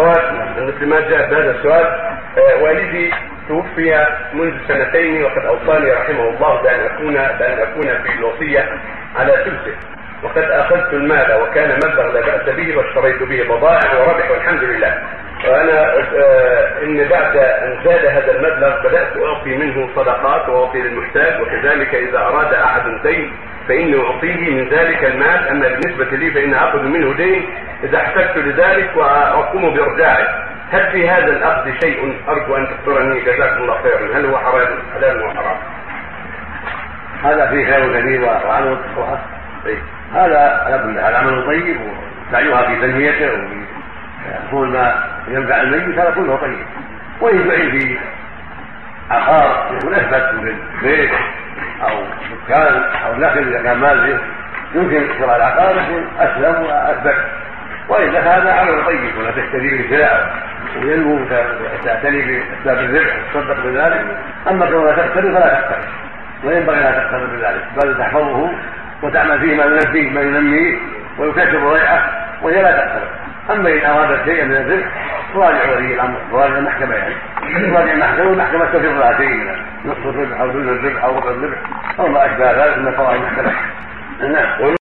الاخوات المسلمات جاءت بهذا السؤال آه، والدي توفي منذ سنتين وقد أوصاني رحمه الله بأن اكون بأن أكون في الوصية على ثلثه وقد أخذت المال وكان مبلغ لا بأس به واشتريت به بضائع وربح والحمد لله. وأنا آه، إن بعد أن زاد هذا المبلغ بدأت أعطي منه صدقات وأعطي للمحتاج وكذلك إذا أراد أحد دين فإني أعطيه من ذلك المال أما بالنسبة لي فاني أخذ منه دين إذا احتجت لذلك وأقوم بارجاعه هل في هذا الأخذ شيء؟ أرجو أن تخبرني جزاكم الله خيرا. هل هو حلال؟ حلال وحرام؟ هذا فيه خير كثير وعمل طيب هذا على كل حال عمل طيب وسعيها في تنميته وفي ما ينفع الميت هذا كله طيب. وإن جعل في عقار يكون اثبت مثل بيت أو دكان أو نخل إذا كان مال يمكن شراء العقار يكون أسلم وأثبت. والا هذا عمل طيب ولا تشتري به سلع وينمو تعتني بأسباب الربح وتصدق بذلك. أما كونها تقترض فلا تقترض وينبغي لا تقترض بذلك. بل تحفظه وتعمل فيه ما ينفيه ما ينميه ويكسب ضيعه وهي لا تقترض أما ان ارادت شيئا من الربح تراجع ولي الأمر تراجع المحكمة يعني. تراجع المحكمة والمحكمة تفر لها شيء نصف الربح أو ثلث الربح أو ربع الربح أو ما أشبه ذلك من قضاء المحكمة. نعم.